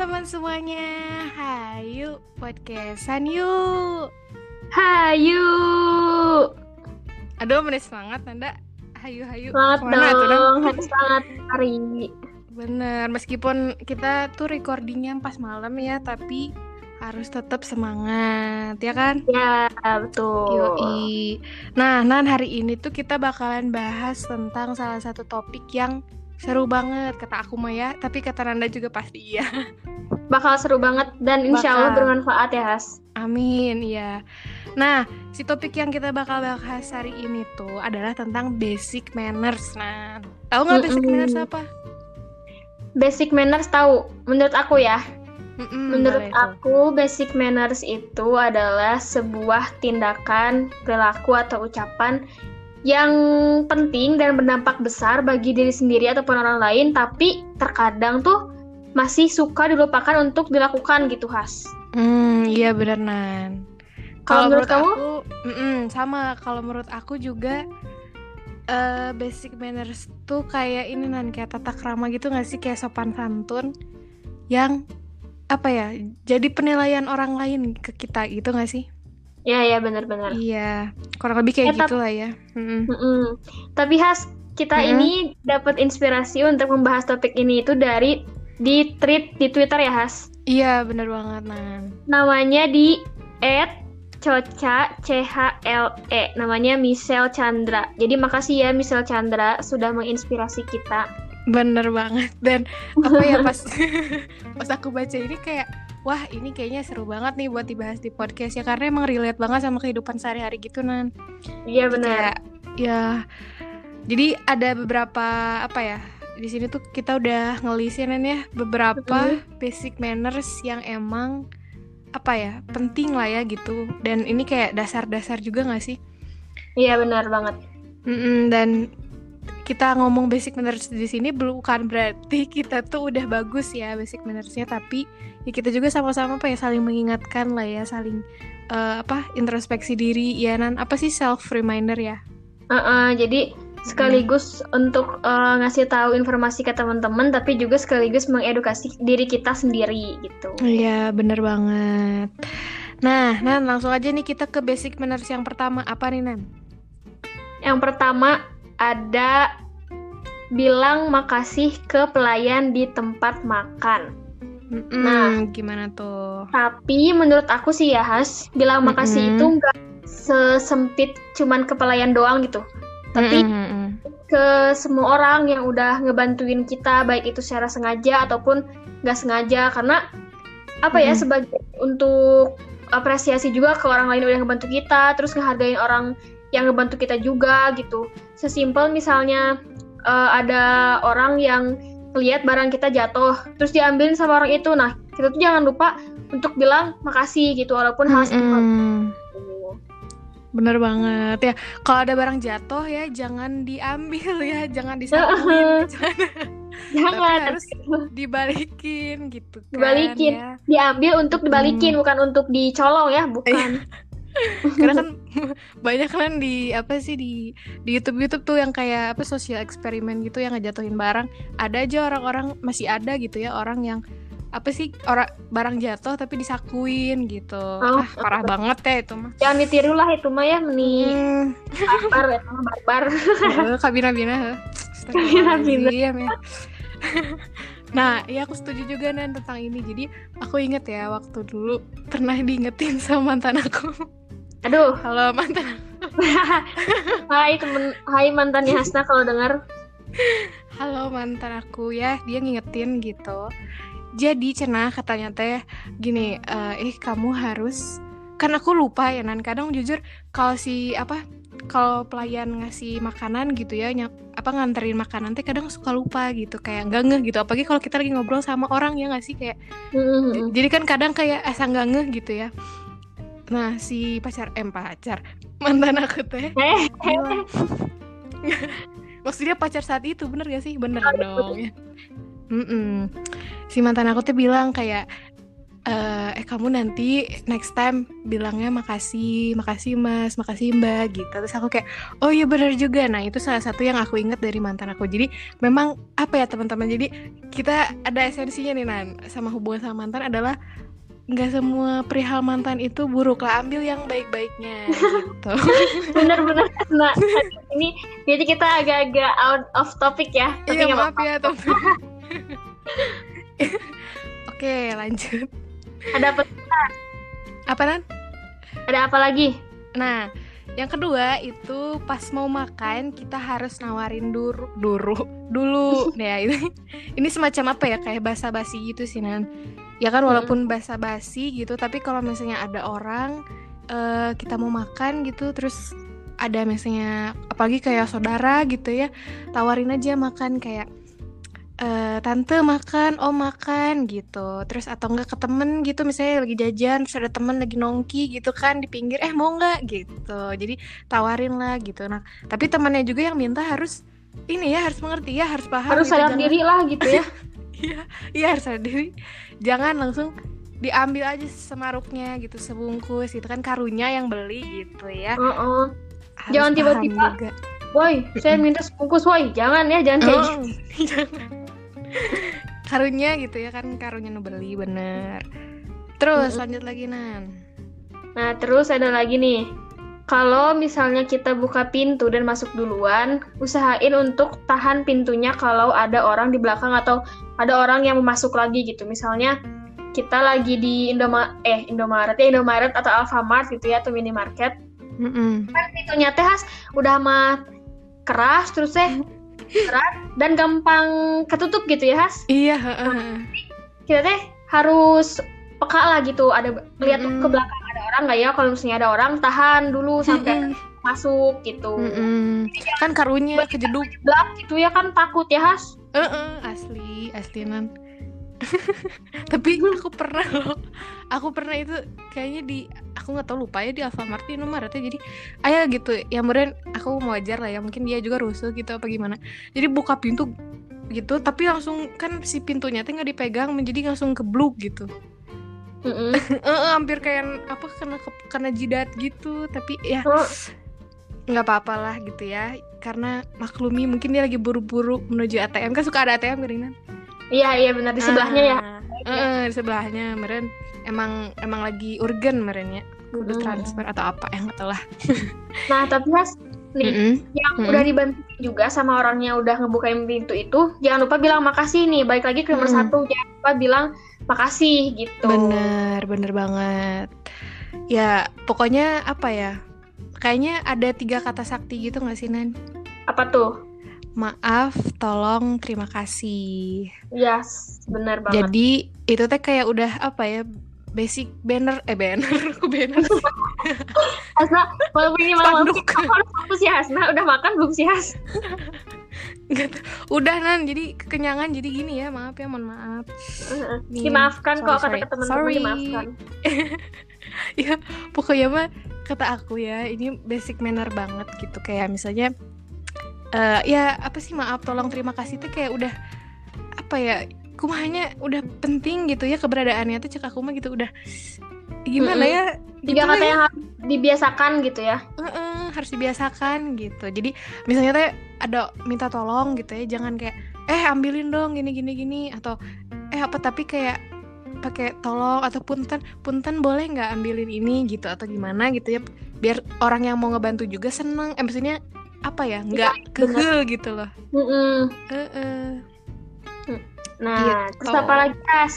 teman-teman semuanya. Hayu podcastan yuk. Hayu. Aduh, menis semangat Nanda. Hayu hayu. Semangat Ke mana tuh, Nan? dong. Harus semangat hari. Bener, meskipun kita tuh recordingnya pas malam ya, tapi harus tetap semangat, ya kan? Ya, betul. Yoi. Nah, Nan hari ini tuh kita bakalan bahas tentang salah satu topik yang seru banget kata aku mah ya, tapi kata Nanda juga pasti iya. Bakal seru banget dan insya Allah Bakal. bermanfaat ya, Has. Amin, ya. Nah, si topik yang kita bakal bahas hari ini tuh adalah tentang basic manners, Nan. Tahu nggak basic Mm-mm. manners apa? Basic manners tahu. Menurut aku ya, Mm-mm, menurut aku basic manners itu adalah sebuah tindakan, perilaku atau ucapan yang penting dan berdampak besar bagi diri sendiri ataupun orang lain, tapi terkadang tuh masih suka dilupakan untuk dilakukan gitu, Has. Hmm, iya bener Nan. Kalau menurut kamu? aku, mm-mm, sama. Kalau menurut aku juga eh, basic manners tuh kayak ini Nan, kayak tata krama gitu nggak sih, kayak sopan santun yang apa ya, jadi penilaian orang lain ke kita gitu nggak sih? Ya, ya benar-benar. Iya, kurang lebih kayak Eh, tap- gitu lah ya. Mm-mm. Mm-mm. Tapi Has, kita Mm-mm. ini dapat inspirasi untuk membahas topik ini itu dari di tweet di Twitter ya Has. Iya, bener banget Nan. Namanya di @coca c h l e. Namanya Michelle Chandra. Jadi makasih ya Michelle Chandra sudah menginspirasi kita. Bener banget dan apa ya pas pas aku baca ini kayak wah ini kayaknya seru banget nih buat dibahas di podcast ya karena emang relate banget sama kehidupan sehari-hari gitu nan. Iya benar. ya jadi ada beberapa apa ya di sini tuh kita udah ngelisin Nan, ya beberapa basic manners yang emang apa ya penting lah ya gitu dan ini kayak dasar-dasar juga nggak sih? Iya benar banget. Mm-mm, dan kita ngomong basic manners di sini bukan berarti kita tuh udah bagus ya basic mannersnya tapi ya kita juga sama-sama apa ya saling mengingatkan lah ya saling eh, apa introspeksi diri. Ya nan apa sih self reminder ya? Uh-uh, jadi sekaligus untuk uh, ngasih tahu informasi ke teman-teman, tapi juga sekaligus mengedukasi diri kita sendiri gitu. iya bener banget. Nah nan langsung aja nih kita ke basic manners yang pertama. Apa nih nan? Yang pertama ada bilang makasih ke pelayan di tempat makan. Mm-mm, Nah. gimana tuh Tapi menurut aku sih ya Has, bilang makasih Mm-mm. itu nggak sesempit cuman ke pelayan doang gitu. Tapi Mm-mm, ke semua orang yang udah ngebantuin kita, baik itu secara sengaja ataupun nggak sengaja. Karena apa ya Mm-mm. sebagai untuk apresiasi juga ke orang lain udah ngebantu kita, terus ngehargain orang yang ngebantu kita juga gitu. Sesimpel misalnya eh, ada orang yang lihat barang kita jatuh, terus diambilin sama orang itu. Nah, kita tuh jangan lupa untuk bilang makasih gitu, walaupun hal sesimpel Mm-mm. itu. Bener banget ya. Kalau ada barang jatuh ya jangan diambil ya, jangan disakuin, jangan, tapi Jangan harus dibalikin gitu kan Dibalikin. ya. diambil untuk dibalikin, bukan untuk dicolong ya, bukan. Karena kan banyak kan di apa sih di di YouTube YouTube tuh yang kayak apa sosial eksperimen gitu yang ngejatuhin barang. Ada aja orang-orang masih ada gitu ya orang yang apa sih orang barang jatuh tapi disakuin gitu. Oh. Ah, parah banget ya itu mah. Jangan ditiru lah itu mah ya, meni Hmm. barbar ya, sama barbar. Kabina-bina ya. Nah, ya aku setuju juga Nan tentang ini. Jadi aku inget ya waktu dulu pernah diingetin sama mantan aku. Aduh, Halo mantan. hai temen, hai mantannya Hasna kalau dengar. Halo mantan aku ya. Dia ngingetin gitu. Jadi cenah katanya teh gini, eh eh, kamu harus kan aku lupa ya Nan. Kadang jujur kalau si apa kalau pelayan ngasih makanan gitu ya ny- apa nganterin makanan teh kadang suka lupa gitu kayak nggak ngeh gitu apalagi kalau kita lagi ngobrol sama orang ya nggak sih kayak Jadi kan kadang kayak asa nggak ngeh gitu ya. Nah si pacar em pacar mantan aku teh Eh, maksudnya pacar saat itu bener gak sih bener dong ya. Mm-mm. Si mantan aku tuh bilang kayak eh, eh kamu nanti next time bilangnya makasih, makasih mas, makasih mbak gitu. Terus aku kayak, oh iya benar juga. Nah itu salah satu yang aku ingat dari mantan aku. Jadi memang apa ya teman-teman. Jadi kita ada esensinya nih Nan sama hubungan sama mantan adalah nggak semua perihal mantan itu buruk lah. Ambil yang baik-baiknya gitu. Bener-bener. Nah, ini jadi kita agak-agak out of topic ya. Tapi Iya maaf apa-apa. ya teman. Oke lanjut. Ada apa? Apa Nan? Ada apa lagi? Nah, yang kedua itu pas mau makan kita harus nawarin duru duru dulu. ya ini ini semacam apa ya kayak basa-basi gitu sih Nan. Ya kan walaupun basa-basi gitu, tapi kalau misalnya ada orang eh, kita mau makan gitu terus ada misalnya apalagi kayak saudara gitu ya, tawarin aja makan kayak eh, tante makan, om makan gitu. Terus atau enggak ke temen gitu misalnya lagi jajan terus ada temen lagi nongki gitu kan di pinggir eh mau nggak gitu. Jadi tawarin lah gitu. Nah, tapi temannya juga yang minta harus ini ya harus mengerti ya harus paham Harus gitu. sadar Jangan- diri lah gitu ya. Iya, iya harus sadar diri. Jangan langsung diambil aja semaruknya gitu sebungkus gitu kan karunya yang beli gitu ya. Heeh. Harus Jangan tiba-tiba. Woi, saya minta sebungkus, woi. Jangan ya, jangan kayak gitu. Oh, jangan. karunya gitu ya kan karunya nu beli bener. Terus Mm-mm. lanjut lagi Nan. Nah, terus ada lagi nih. Kalau misalnya kita buka pintu dan masuk duluan, usahain untuk tahan pintunya kalau ada orang di belakang atau ada orang yang masuk lagi gitu. Misalnya kita lagi di Indoma eh Indomaret ya Indomaret atau Alfamart gitu ya atau minimarket. Mm-mm. Kan pintunya teh udah mah keras terus teh keras dan gampang ketutup gitu ya Has. Iya, heeh, heeh. Kita teh harus peka lah gitu. Ada lihat ke Mm-mm. belakang ada orang nggak ya? Kalau misalnya ada orang tahan dulu sampai masuk gitu. Mm-mm. Kan karunya kejeduk. Belak gitu ya kan takut ya Has. Heeh, asli, asli Nan. Tapi aku pernah loh. Aku pernah itu kayaknya di aku nggak tahu lupa ya di Alfamart di Indomaret ya. Jadi ayah gitu. Ya kemudian aku mau wajar lah ya. Mungkin dia juga rusuh gitu apa gimana. Jadi buka pintu gitu tapi langsung kan si pintunya tuh nggak dipegang menjadi langsung kebluk gitu Mm-mm. Eh, hampir kayak apa kena ke- kena jidat gitu tapi ya Oh, nggak apa-apa lah gitu ya karena maklumi mungkin dia lagi buru-buru menuju ATM kan suka ada ATM geringan Iya iya benar di sebelahnya ya. Heeh, di sebelahnya meren emang emang lagi urgen meren ya kudu Mm-mm. transfer atau apa ya nggak tahu lah Nah tapi Has nih Mm-mm. yang Mm-mm. udah dibantu juga sama orang yang udah ngebukain pintu itu jangan lupa bilang makasih nih. Balik lagi ke nomor Mm-mm. satu jangan lupa bilang makasih gitu. bener bener banget ya pokoknya apa ya kayaknya ada tiga kata sakti gitu nggak sih Nan Apa tuh? Maaf tolong terima kasih Yes benar banget. jadi itu teh kayak udah apa ya basic banner eh banner aku banner Hasna, walaupun ini malam aku harus fokus ya Hasna. Udah makan belum sih Has? Udah nan jadi kekenyangan jadi gini ya maaf ya mohon maaf Nih, Dimaafkan kok sorry, kata sorry. teman-teman Sorry. dimaafkan. ya pokoknya mah kata aku ya ini basic manner banget gitu kayak misalnya eh ya apa sih maaf tolong terima kasih tuh kayak udah apa ya kumahnya udah penting gitu ya keberadaannya tuh cek aku mah gitu udah gimana Mm-mm. ya Tiga gitu kata ya. yang harus dibiasakan gitu ya. Heeh, harus dibiasakan gitu jadi misalnya teh ada minta tolong gitu ya jangan kayak eh ambilin dong gini gini gini atau eh apa tapi kayak pakai tolong atau punten punten boleh nggak ambilin ini gitu atau gimana gitu ya biar orang yang mau ngebantu juga seneng eh maksudnya apa ya nggak kegel gitu loh Mm-mm. Heeh. Nah, Gitu. terus apa lagi Has?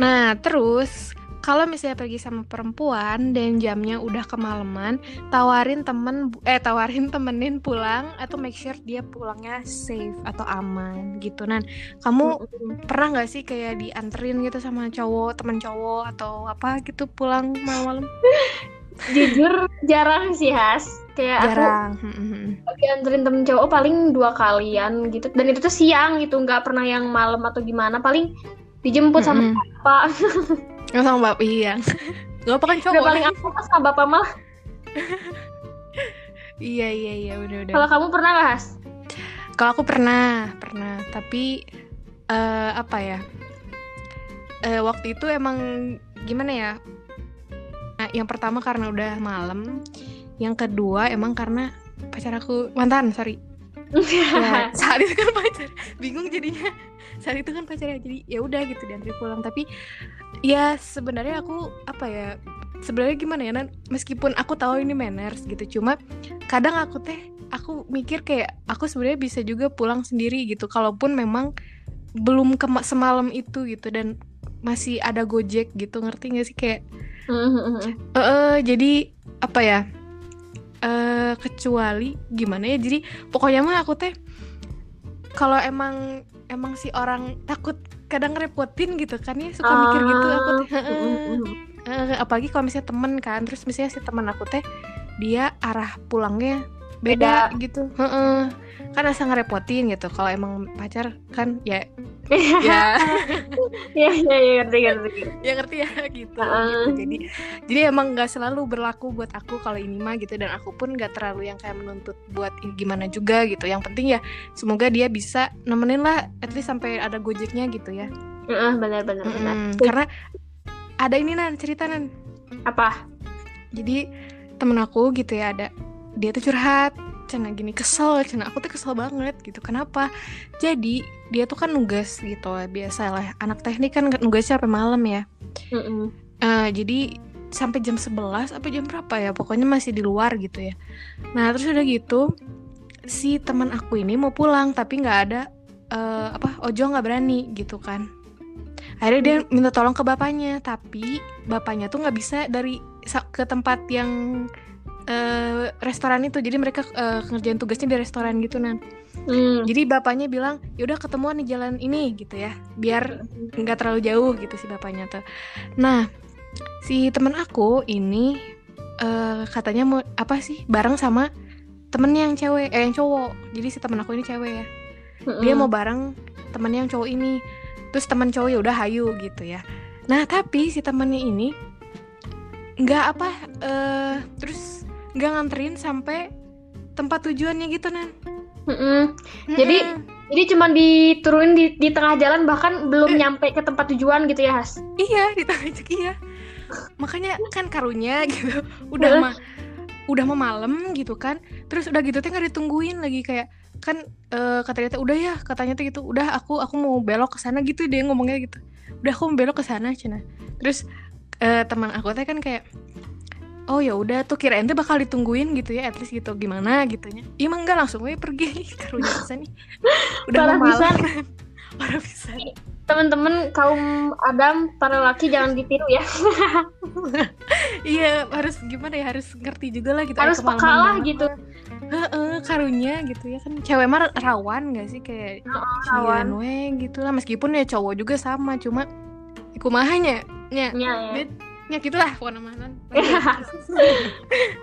Nah, terus kalau misalnya pergi sama perempuan dan jamnya udah kemalaman, tawarin temen eh tawarin temenin pulang atau make sure dia pulangnya safe atau aman gitu. Nan, kamu pernah nggak sih kayak dianterin gitu sama cowok, temen cowok atau apa gitu pulang malam-malam? Jujur jarang sih Has. Kayak aku Jarang. Hmm, hmm. dianterin temen cowok paling dua kalian gitu dan itu tuh siang gitu nggak pernah yang malam atau gimana paling dijemput sama Mm-mm. bapak Oh, sama bapak iya. Gak apa kan udah cowok. paling apa sama bapak malah Iya iya iya udah udah. kalau kamu pernah nggak Has Kalau aku pernah, pernah. Tapi eh apa ya? uh, waktu itu emang gimana ya nah, yang pertama karena udah malam. Yang kedua emang karena pacar aku mantan sorry. Ya, saat itu kan pacar. Bingung jadinya. Saat itu kan pacarnya jadi ya udah gitu diantri pulang. Tapi ya sebenarnya aku apa ya sebenarnya gimana ya nan? Meskipun aku tahu ini manners gitu cuma kadang aku teh aku mikir kayak aku sebenarnya bisa juga pulang sendiri gitu kalaupun memang belum ke semalam itu gitu dan masih ada gojek gitu ngerti gak sih? Kayak uh, uh, jadi apa ya uh, kecuali gimana ya jadi pokoknya mah aku teh kalau emang emang si orang takut kadang repotin gitu kan ya suka uh, mikir gitu aku teh uh, uh, apalagi kalau misalnya temen kan terus misalnya si teman aku teh dia arah pulangnya beda, beda. gitu. Uh, kan asa ngerepotin gitu. Kalau emang pacar kan ya. Ya. Ya ya ya ngerti ngerti. Ya ngerti ya gitu, uh. gitu. jadi jadi emang nggak selalu berlaku buat aku kalau ini mah gitu. Dan aku pun nggak terlalu yang kayak menuntut buat gimana juga gitu. Yang penting ya semoga dia bisa nemenin lah at least sampai ada gojeknya gitu ya. Uh, benar benar benar. Karena ada ini nan cerita nan. Apa? Jadi temen aku gitu ya ada dia tuh curhat cina gini kesel cina aku tuh kesel banget gitu. Kenapa? Jadi dia tuh kan nugas gitu biasa lah. Anak teknik kan nugasnya sampai malam ya. Mm -mm. Uh, jadi sampai jam 11 apa jam berapa ya pokoknya masih di luar gitu ya. Nah terus udah gitu si teman aku ini mau pulang tapi nggak ada uh, apa ojo nggak berani gitu kan. Akhirnya dia minta tolong ke bapaknya tapi bapaknya tuh nggak bisa dari ke tempat yang uh, restoran itu. Jadi mereka uh, ngerjain tugasnya di restoran gitu nan. Hmm. jadi bapaknya bilang yaudah ketemuan di jalan ini gitu ya. Biar nggak terlalu jauh gitu si bapaknya tuh. Nah si temen aku ini uh, katanya mau apa sih bareng sama temennya yang cewek eh yang cowok. Jadi si temen aku ini cewek ya. Hmm. dia mau bareng temennya yang cowok ini. Terus teman cowok ya udah hayu gitu ya. Nah tapi si temennya ini nggak apa uh, terus nggak nganterin sampai tempat tujuannya gitu nan. Mm -mm. Mm -mm. jadi jadi cuma diturunin di, di tengah jalan bahkan belum eh. nyampe ke tempat tujuan gitu ya Has? Iya di tengah jalan iya. Makanya kan karunya gitu udah mah udah mau malam gitu kan. Terus udah gitu teh nggak ditungguin lagi kayak kan uh, kata dia udah ya katanya tuh gitu. Udah aku aku mau belok ke sana gitu dia ngomongnya gitu. Udah aku mau belok ke sana cina. Terus uh, teman aku teh kan kayak oh ya udah tuh kirain tuh bakal ditungguin gitu ya at least gitu. Gimana gitunya? Iya enggak langsung gue pergi. Karunya bisa nih. Udah mau malam. para bisa temen-temen kaum Adam para laki jangan ditiru ya. Iya harus gimana ya harus ngerti juga lah gitu harus peka lah gitu. Heeh, karunya gitu ya kan cewek mah rawan gak sih? Kayak uh, rawan. we gitu lah. Meskipun ya cowok juga sama cuma kumahanya ya, ya, ya ya gitulah pokoknya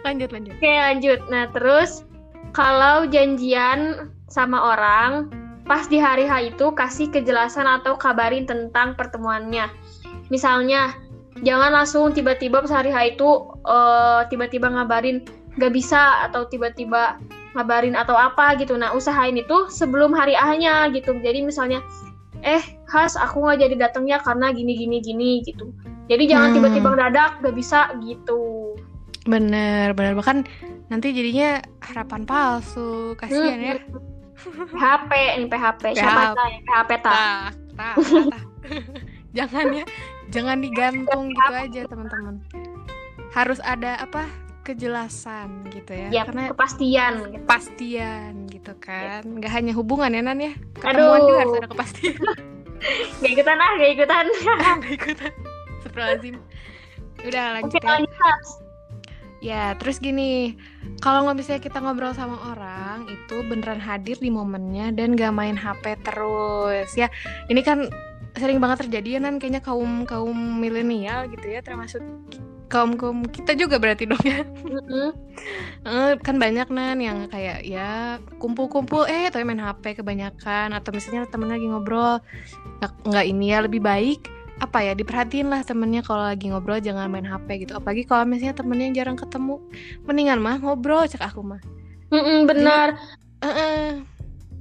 lanjut. Lanjut oke lanjut. Nah terus kalau janjian sama orang pas di hari H itu kasih kejelasan atau kabarin tentang pertemuannya. Misalnya jangan langsung tiba-tiba pas hari H itu uh, tiba-tiba ngabarin gak bisa atau tiba-tiba ngabarin atau apa gitu. Nah usahain itu sebelum hari A-nya gitu. Jadi misalnya eh khas aku nggak jadi datang ya karena gini gini gini gitu jadi jangan hmm. tiba-tiba dadak gak bisa gitu. Bener, bener bahkan nanti jadinya harapan palsu, kasihan hmm. ya. PHP ini PHP, siapa tahu PHP tak? Tak, jangan ya, jangan digantung gitu aja teman-teman. Harus ada apa kejelasan gitu ya, ya karena kepastian, gitu. kepastian gitu kan, ya. nggak hanya hubungan ya Nan ya, ketemuan Aduh. juga harus ada kepastian. gak ikutan ah, gak ikutan. gak ikutan. Astagfirullahaladzim. Udah lanjut ya. Ya terus gini. Kalau nggak bisa kita ngobrol sama orang Itu beneran hadir di momennya Dan gak main HP terus. Ya ini kan sering banget terjadi ya Nan. Kayaknya kaum kaum milenial gitu ya Termasuk kaum kaum kita juga berarti dong ya. Mm-hmm. kan banyak nan yang kayak ya kumpul-kumpul eh tapi main HP kebanyakan. Atau misalnya temen lagi ngobrol nggak ini ya lebih baik apa ya diperhatiin lah temennya kalau lagi ngobrol jangan main HP gitu apalagi kalau misalnya temennya yang jarang ketemu mendingan mah ngobrol cek aku mah mm -mm, benar uh -uh.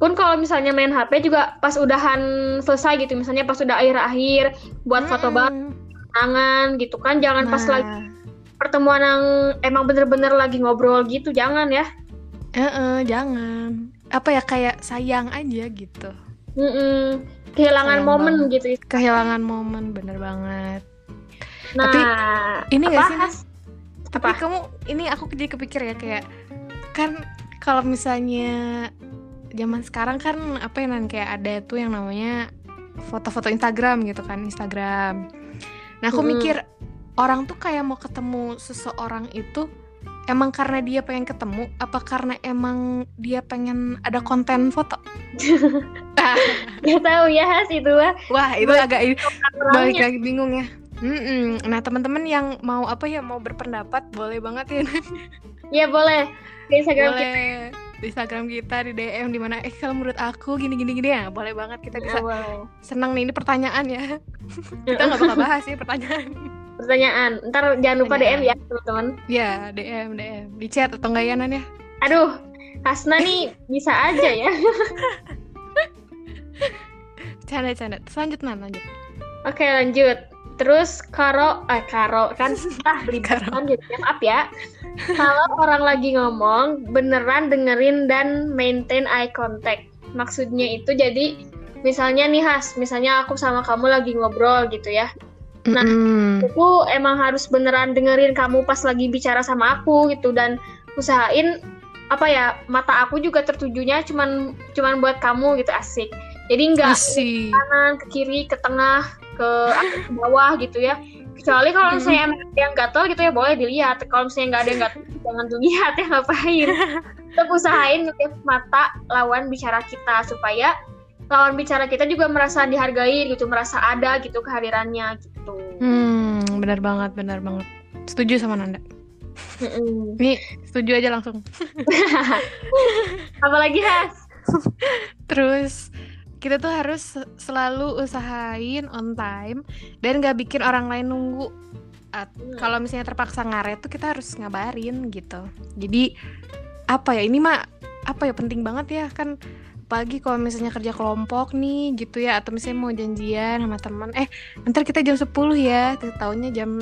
pun kalau misalnya main HP juga pas udahan selesai gitu misalnya pas udah akhir-akhir buat foto bareng tangan gitu kan jangan pas Nah. lagi pertemuan yang emang bener-bener lagi ngobrol gitu jangan ya Heeh, jangan. Apa ya kayak sayang aja gitu. Mm-mm. Kehilangan Sayang momen banget. gitu Kehilangan momen bener banget. nah Tapi, Ini apa gak sih, Nas? Tapi Apa? kamu ini aku jadi kepikir ya kayak kan kalau misalnya zaman sekarang kan apa ya Nan kayak ada tuh yang namanya foto-foto Instagram gitu kan Instagram. Nah aku Mm-mm. mikir orang tuh kayak mau ketemu seseorang itu emang karena dia pengen ketemu apa karena emang dia pengen ada konten foto? Ah, Gak tahu ya Has itu lah Wah itu agak balik lagi bingung ya. Mm-mm. Nah teman-teman yang mau apa ya mau berpendapat boleh banget ya. Ya boleh. Di Instagram kita. Boleh di Instagram kita di DM di mana eh kalau menurut aku gini gini gini ya. Boleh banget kita bisa Ya, boleh. senang nih ini pertanyaan ya. Kita nggak bakal bahas ya pertanyaan pertanyaan ntar jangan lupa DM Pertanyaan. ya teman-teman ya DM DM di chat atau enggak ya Nan ya aduh Hasna nih bisa aja ya canda canda lanjut Nan lanjut Oke lanjut. Terus Karo, eh Karo kan ah kan jadi maaf ya. Kalau orang lagi ngomong beneran dengerin dan maintain eye contact. Maksudnya itu jadi misalnya nih Has, misalnya aku sama kamu lagi ngobrol gitu ya. Nah, Mm-mm. Aku emang harus beneran dengerin kamu pas lagi bicara sama aku gitu dan usahain apa ya mata aku juga tertujunya cuman cuman buat kamu gitu asik. Jadi nggak asik kanan, ke kiri, ke tengah, ke atas, ke bawah gitu ya. Kecuali kalau misalnya emang ada yang gatel gitu ya boleh dilihat. Kalau misalnya nggak ada yang gatel, jangan dilihat ya ngapain. Tetap usahain mata lawan bicara kita supaya lawan bicara kita juga merasa dihargai gitu, merasa ada gitu kehadirannya gitu. hmm benar banget benar banget setuju sama Nanda Mm-mm. nih setuju aja langsung Apalagi Has? Terus kita tuh harus selalu usahain on time dan gak bikin orang lain nunggu. Hmm. Kalau misalnya terpaksa ngaret tuh kita harus ngabarin gitu. Jadi apa ya ini mah apa ya penting banget ya kan pagi kalau misalnya kerja kelompok nih gitu ya. Atau misalnya mau janjian sama teman. Eh ntar kita jam 10 ya. Tahunya jam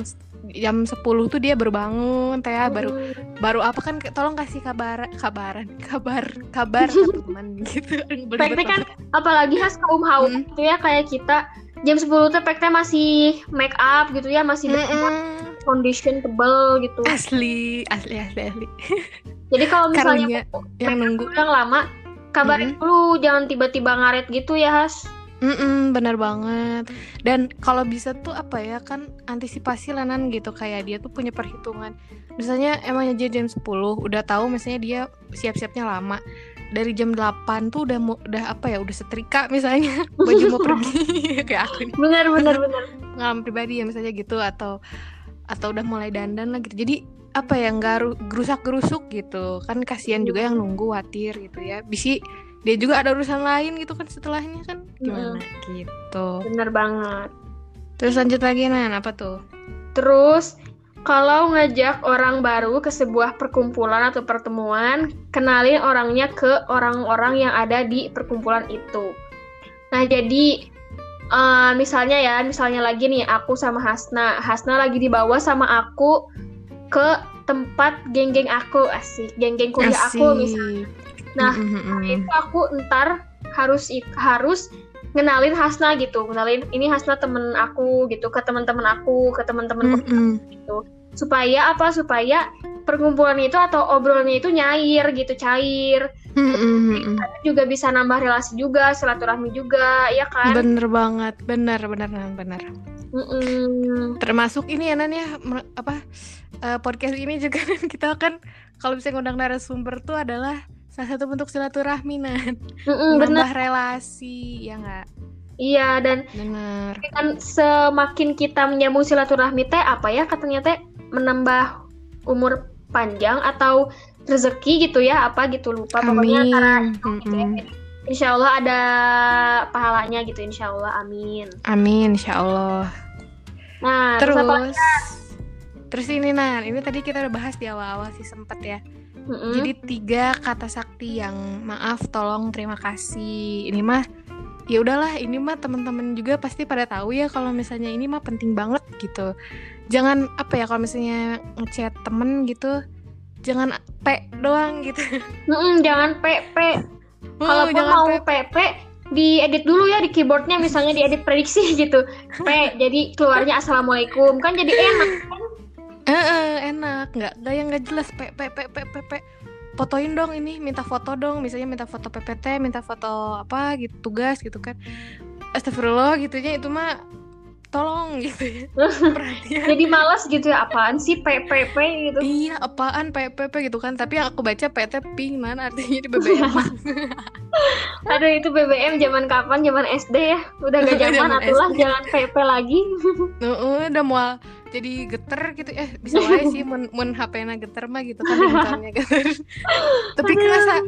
jam 10 tuh dia baru bangun teh baru baru apa kan tolong kasih kabar kabaran kabar kabar ke teman gitu. Peknya kan apalagi Has kaum haus Mm. gitu ya kayak kita. Jam 10 tuh peknya masih make up gitu ya masih dengan Mm-mm. foundation tebel gitu. asli asli asli asli. Jadi kalau karunya misalnya yang nunggu. yang lama kabarin dulu jangan tiba-tiba ngaret gitu ya Has. Mm-mm, bener banget. Dan kalau bisa tuh apa ya kan antisipasi lanan gitu kayak dia tuh punya perhitungan. Misalnya emang aja jam 10 udah tahu misalnya dia siap-siapnya lama. Dari jam 8 tuh udah mau udah apa ya udah setrika misalnya. Baju mau pergi kayak aku nih. Benar benar benar. pengalaman pribadi ya misalnya gitu atau atau udah mulai dandan lah gitu. Jadi apa ya nggak gerusak gerusuk gitu. Kan kasihan juga yang nunggu khawatir gitu ya. Bisi dia juga ada urusan lain gitu kan setelahnya kan? Gimana? Gitu. Benar banget. terus lanjut lagi nan. Apa tuh? Terus kalau ngajak orang baru ke sebuah perkumpulan atau pertemuan, kenalin orangnya ke orang-orang yang ada di perkumpulan itu. Nah, jadi eh, misalnya ya, misalnya lagi nih aku sama Hasna. Hasna lagi dibawa sama aku ke tempat geng-geng aku, asik. Geng-geng kuliah aku misalnya. Nah, itu aku ntar harus harus ngenalin Hasna gitu. Ngenalin ini Hasna temen aku gitu. Ke teman-teman aku ke teman-teman Mm-mm. supaya apa? Supaya perkumpulan itu atau obrolannya itu nyair gitu cair. Mm-mm-mm. juga bisa nambah relasi juga silaturahmi juga ya kan? Bener banget. Bener bener bener Mm-mm. termasuk ini ya Nan ya apa eh, podcast ini juga kita kan kalau bisa ngundang narasumber tuh adalah salah satu bentuk silaturahmi Nan. Mm-mm, bener menambah relasi ya nggak? Iya dan bener kan semakin kita menyambung silaturahmi teh apa ya katanya teh menambah umur panjang atau rezeki gitu ya apa gitu lupa. Pokoknya antara amin Mm-mm. Insya Allah ada pahalanya gitu Insya Allah amin amin insya Allah nah terus, terus terus ini Nan ini tadi kita udah bahas di awal-awal sih sempet ya Mm-mm. Jadi tiga kata sakti yang maaf, tolong, terima kasih. Ini mah ya udahlah, ini mah teman-teman juga pasti pada tahu ya kalau misalnya ini mah penting banget gitu. Jangan apa ya kalau misalnya ngechat temen gitu, jangan p doang gitu. Mm-mm, jangan PP. Uh, Kalaupun jangan mau P. PP, diedit dulu ya di keyboardnya, misalnya diedit prediksi gitu. P, jadi keluarnya assalamualaikum kan jadi enak. Eh, eh, enak, nggak nggak yang nggak jelas p p p p p p. Fotoin dong ini, minta foto dong, misalnya minta foto PPT, minta foto apa gitu tugas gitu kan. Astagfirullah gitunya itu mah tolong gitu ya. Perhatian. Jadi malas gitu ya, apaan sih PPP gitu. Iya, apaan PPP gitu kan. Tapi yang aku baca PT ping mana artinya di BBM. Aduh itu BBM zaman kapan? Zaman SD ya. Udah gak zaman atulah jangan PP lagi. Heeh, udah mau jadi geter gitu eh bisa wae sih mun mun HP-na geter mah gitu kan geter. Tapi kerasa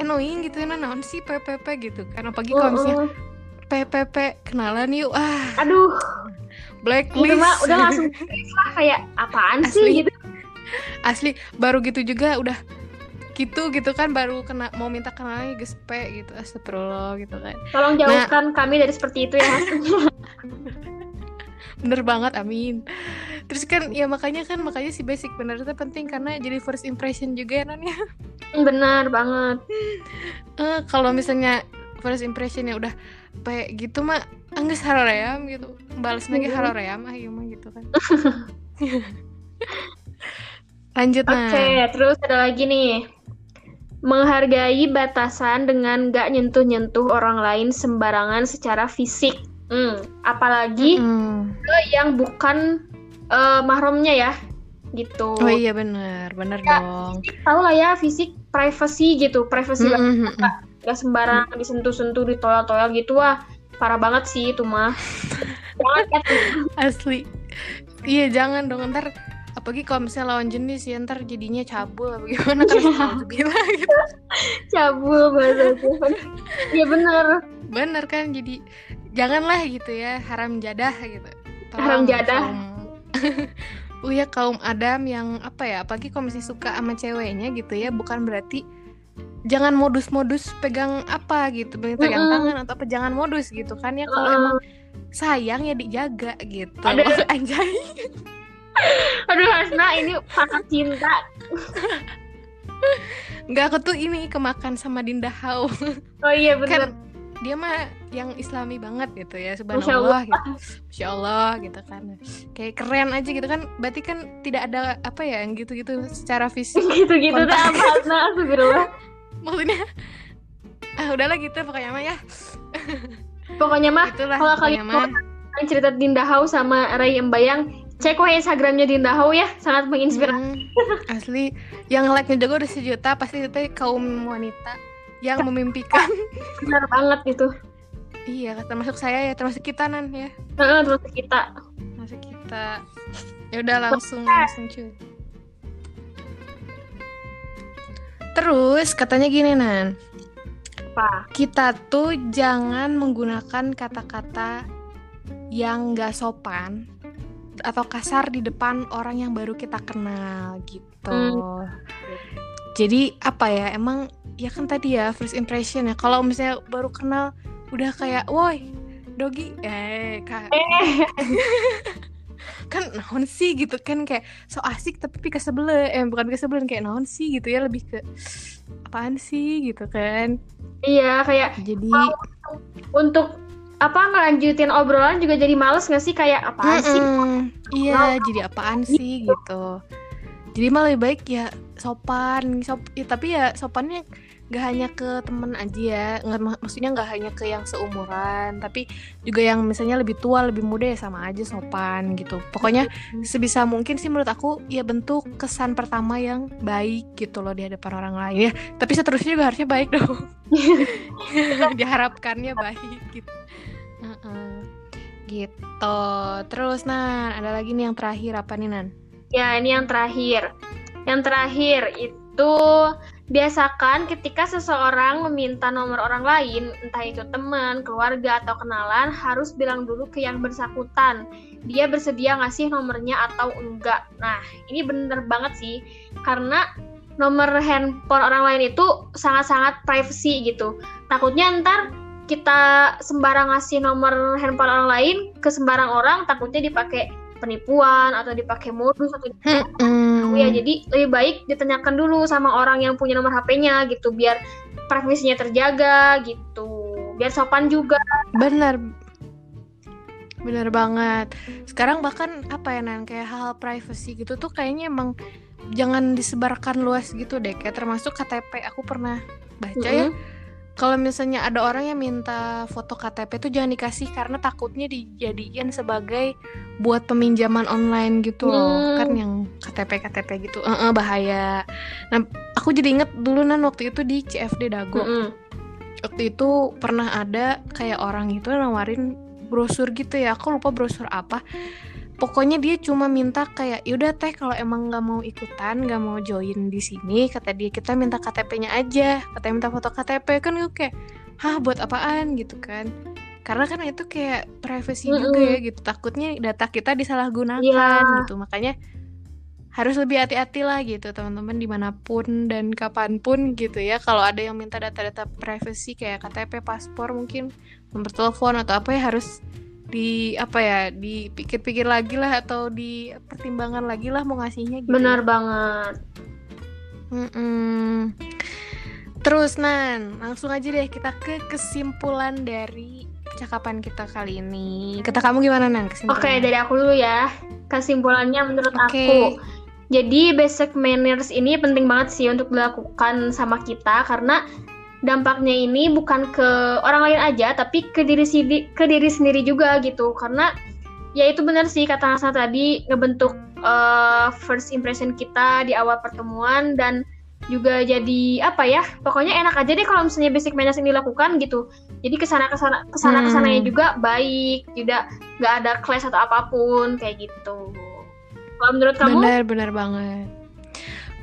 annoying gitu ya naon sih PPP gitu kan apalagi kalau misalnya PPP kenalan yuk. Ah. Aduh, blacklist. Itu mah udah langsung lah. Kayak apaan Asli. sih gitu. asli. Baru gitu juga udah gitu gitu kan. Baru kena mau minta kenalan gespe gitu. Astagfirullah gitu kan. Tolong jauhkan kami dari seperti itu ya. bener banget amin. Terus kan ya makanya kan makanya si basic bener itu penting karena jadi first impression juga ya non ya. Benar banget. Eh, kalau misalnya first impressionnya udah kayak gitu mah angges haroream gitu balas lagi Mhm. haroream ah iya mah gitu kan lanjut Oke, nah terus ada lagi nih. Menghargai batasan dengan gak nyentuh-nyentuh orang lain sembarangan secara fisik. Hmm, apalagi Mm. ke yang bukan eh, mahramnya ya, gitu. oh iya bener bener Ya. dong Tahu lah ya fisik privacy gitu, privacy Mm, banget. Gak sembarang disentuh-sentuh, ditoyol-toyol gitu wah. Parah banget sih itu mah. Ya, asli iya jangan dong ntar apalagi kalau misalnya lawan jenis ya ntar jadinya cabul apa gimana kan gitu cabul bahasa Tuhan. Iya bener. bener kan jadi janganlah gitu ya haram jadah gitu Haram jadah. kaum Oh ya kaum Adam yang apa ya apalagi kalau masih suka sama ceweknya gitu ya bukan berarti jangan modus-modus pegang apa gitu pegang Mm-mm. tangan atau apa jangan modus gitu kan ya kalau Mm-mm. emang sayang ya dijaga gitu Ada- anjay Aduh Hasna ini patah cinta. nggak aku tuh ini kemakan sama Dinda Hau Oh iya bener. kan dia mah yang islami banget gitu ya Masya Allah. subhanallah gitu Masya Allah gitu kan kayak keren aja gitu kan berarti kan tidak ada apa ya yang gitu-gitu secara fisik Gitu-gitu apa Hasna? Astagfirullah. Maksudnya ah udahlah gitu pokoknya mah ya. Pokoknya mah itulah kalau kalian mau cerita Dinda Hau sama Ray Embayang, cek wah Instagramnya Dinda Hau ya, sangat menginspirasi. Mm, asli. Yang like-nya juga udah sejuta pasti itu kaum wanita yang memimpikan. Benar banget itu. iya termasuk saya ya termasuk kita nan ya. Terus kita. termasuk kita. Ya udah langsung langsung cuy terus katanya gini nan Apa? kita tuh jangan menggunakan kata-kata yang gak sopan atau kasar di depan orang yang baru kita kenal gitu. Hmm. Jadi apa ya emang ya kan tadi ya first impression ya kalau misalnya baru kenal udah kayak woi dogi eh kak Eh, kan naon sih gitu kan kayak so asik tapi kesebelen eh bukan kesebelen kayak naon sih gitu ya lebih ke apaan sih gitu kan iya kayak jadi untuk apa ngelanjutin obrolan juga jadi males gak sih kayak apaan sih? Mm-mm. Iya, jadi apaan sih gitu. Jadi malah lebih baik ya sopan, sop, ya, tapi ya sopannya nggak hanya ke temen aja ya, nggak mak- maksudnya nggak hanya ke yang seumuran, tapi juga yang misalnya lebih tua, lebih muda ya sama aja sopan gitu. Pokoknya sebisa mungkin sih menurut aku ya bentuk kesan pertama yang baik gitu loh di hadapan orang lain ya. Tapi seterusnya juga harusnya baik dong. Diharapkannya baik gitu. Heeh. Gitu. Terus Nan, ada lagi nih yang terakhir apa nih Nan? Ya, ini yang terakhir. Yang terakhir itu biasakan ketika seseorang meminta nomor orang lain, entah itu teman, keluarga, atau kenalan, harus bilang dulu ke yang bersangkutan. Dia bersedia ngasih nomornya atau enggak. Nah, ini bener banget sih. Karena nomor handphone orang lain itu sangat-sangat privacy gitu. Takutnya ntar kita sembarang ngasih nomor handphone orang lain ke sembarang orang, takutnya dipakai penipuan atau dipakai modus atau Mm-mm. ya jadi lebih baik ditanyakan dulu sama orang yang punya nomor HP-nya gitu biar privasinya terjaga gitu biar sopan juga Bener. Bener banget. Sekarang bahkan apa ya Nan kayak hal privacy gitu tuh kayaknya emang jangan disebarkan luas gitu deh. Kayak termasuk KTP. Aku pernah baca ya Mm-mm. Kalau misalnya ada orang yang minta foto KTP tuh jangan dikasih karena takutnya dijadiin sebagai buat peminjaman online gitu loh. Hmm. Kan yang KTP KTP gitu. Eh, eh, bahaya. Nah, aku jadi inget dulu Nan waktu itu di CFD Dago Mm-mm. waktu itu pernah ada kayak orang itu nawarin brosur gitu ya aku lupa brosur apa pokoknya dia cuma minta kayak yaudah teh kalau emang nggak mau ikutan nggak mau join di sini kata dia. Kita minta KTP-nya aja katanya minta foto KTP kan gue kayak hah buat apaan? Gitu kan. Karena kan itu kayak privacy juga Mm-mm. ya gitu. Takutnya data kita disalahgunakan Iya. gitu. Makanya harus lebih hati-hati lah gitu teman-teman di mana pun dan kapan pun gitu ya. Kalau ada yang minta data-data privacy kayak KTP paspor mungkin nomor telepon atau apa ya harus di apa ya dipikir-pikir lagi lah atau dipertimbangkan lagi lah mau ngasihnya gitu. Benar banget. Mm-mm. terus Nan langsung aja deh kita ke kesimpulan dari percakapan kita kali ini. Kata kamu gimana Nan oke kesimpulannya dari aku dulu ya. Kesimpulannya menurut Oke. aku. Jadi basic manners ini penting banget sih untuk dilakukan sama kita karena dampaknya ini bukan ke orang lain aja tapi ke diri sendiri ke diri sendiri juga gitu karena ya itu benar sih kata Hasna tadi ngebentuk uh, first impression kita di awal pertemuan dan juga jadi apa ya pokoknya enak aja deh kalau misalnya basic manners ini dilakukan gitu jadi ke sana ke sana ke sana ke sananya Hmm. juga baik tidak nggak ada clash atau apa pun kayak gitu kalau menurut kamu Benar, benar banget.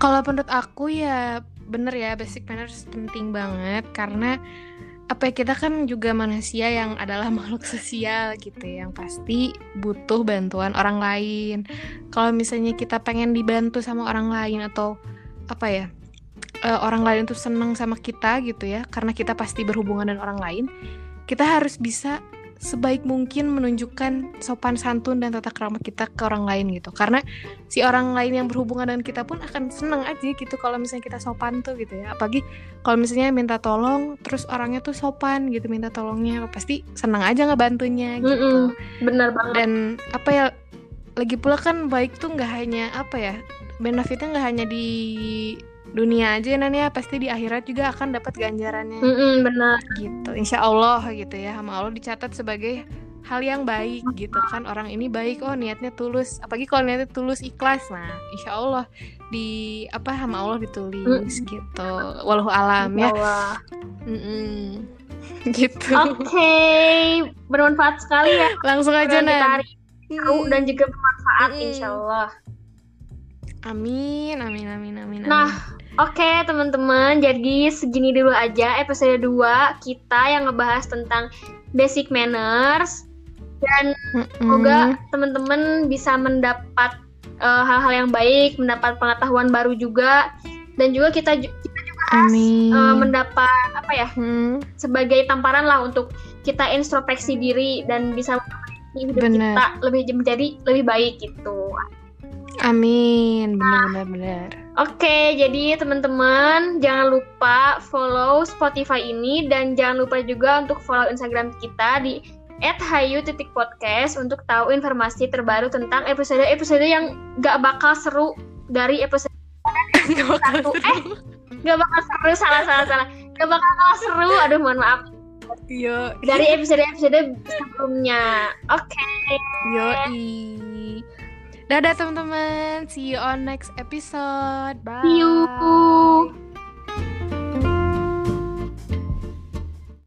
Kalau menurut aku ya bener ya basic manners penting banget karena apa ya kita kan juga manusia yang adalah makhluk sosial gitu ya, yang pasti butuh bantuan orang lain. Kalau misalnya kita pengen dibantu sama orang lain atau apa ya eh, orang lain tuh seneng sama kita gitu ya karena kita pasti berhubungan dengan orang lain kita harus bisa sebaik mungkin menunjukkan sopan santun dan tata krama kita ke orang lain gitu. Karena si orang lain yang berhubungan dengan kita pun akan seneng aja gitu kalau misalnya kita sopan tuh gitu ya. Apalagi kalau misalnya minta tolong terus orangnya tuh sopan gitu minta tolongnya pasti seneng aja ngebantunya gitu. Mm-mm, benar banget. Dan apa ya lagi pula kan baik tuh nggak hanya apa ya benefitnya nggak hanya di dunia aja Nan ya pasti di akhirat juga akan dapat ganjarannya. Mm-mm, benar. Gitu. Insya Allah gitu ya sama Allah dicatat sebagai hal yang baik gitu kan. Orang ini baik oh niatnya tulus. Apalagi kalau niatnya tulus ikhlas. Nah insya Allah di apa sama Allah ditulis gitu. Walau alam ya. Allah. Mm-mm. gitu. Oke, bermanfaat sekali ya. langsung aja hari ini seru dan juga bermanfaat, Mm-mm. insya Allah. amin amin amin amin Nah, Oke teman-teman, jadi segini dulu aja episode 2 kita yang ngebahas tentang basic manners. Dan semoga teman-teman bisa mendapat eh, hal-hal yang baik, mendapat pengetahuan baru juga. Dan juga kita ju- amin. eh, mendapat apa ya Hmm, sebagai tamparan lah untuk kita introspeksi diri dan bisa hidup Benar. kita lebih menjadi lebih baik gitu. Amin benar benar benar Oke, jadi teman-teman jangan lupa follow Spotify ini dan jangan lupa juga untuk follow Instagram kita di @hayu.podcast untuk tahu informasi terbaru tentang episode-episode yang gak bakal seru dari episode Nggak bakal satu. seru. Eh, gak bakal seru, salah salah salah. Gak bakal seru, aduh mohon maaf. yo Dari episode-episode sebelumnya. Oke. Yoi. Dadah teman-teman. See you on next episode. Bye. See you.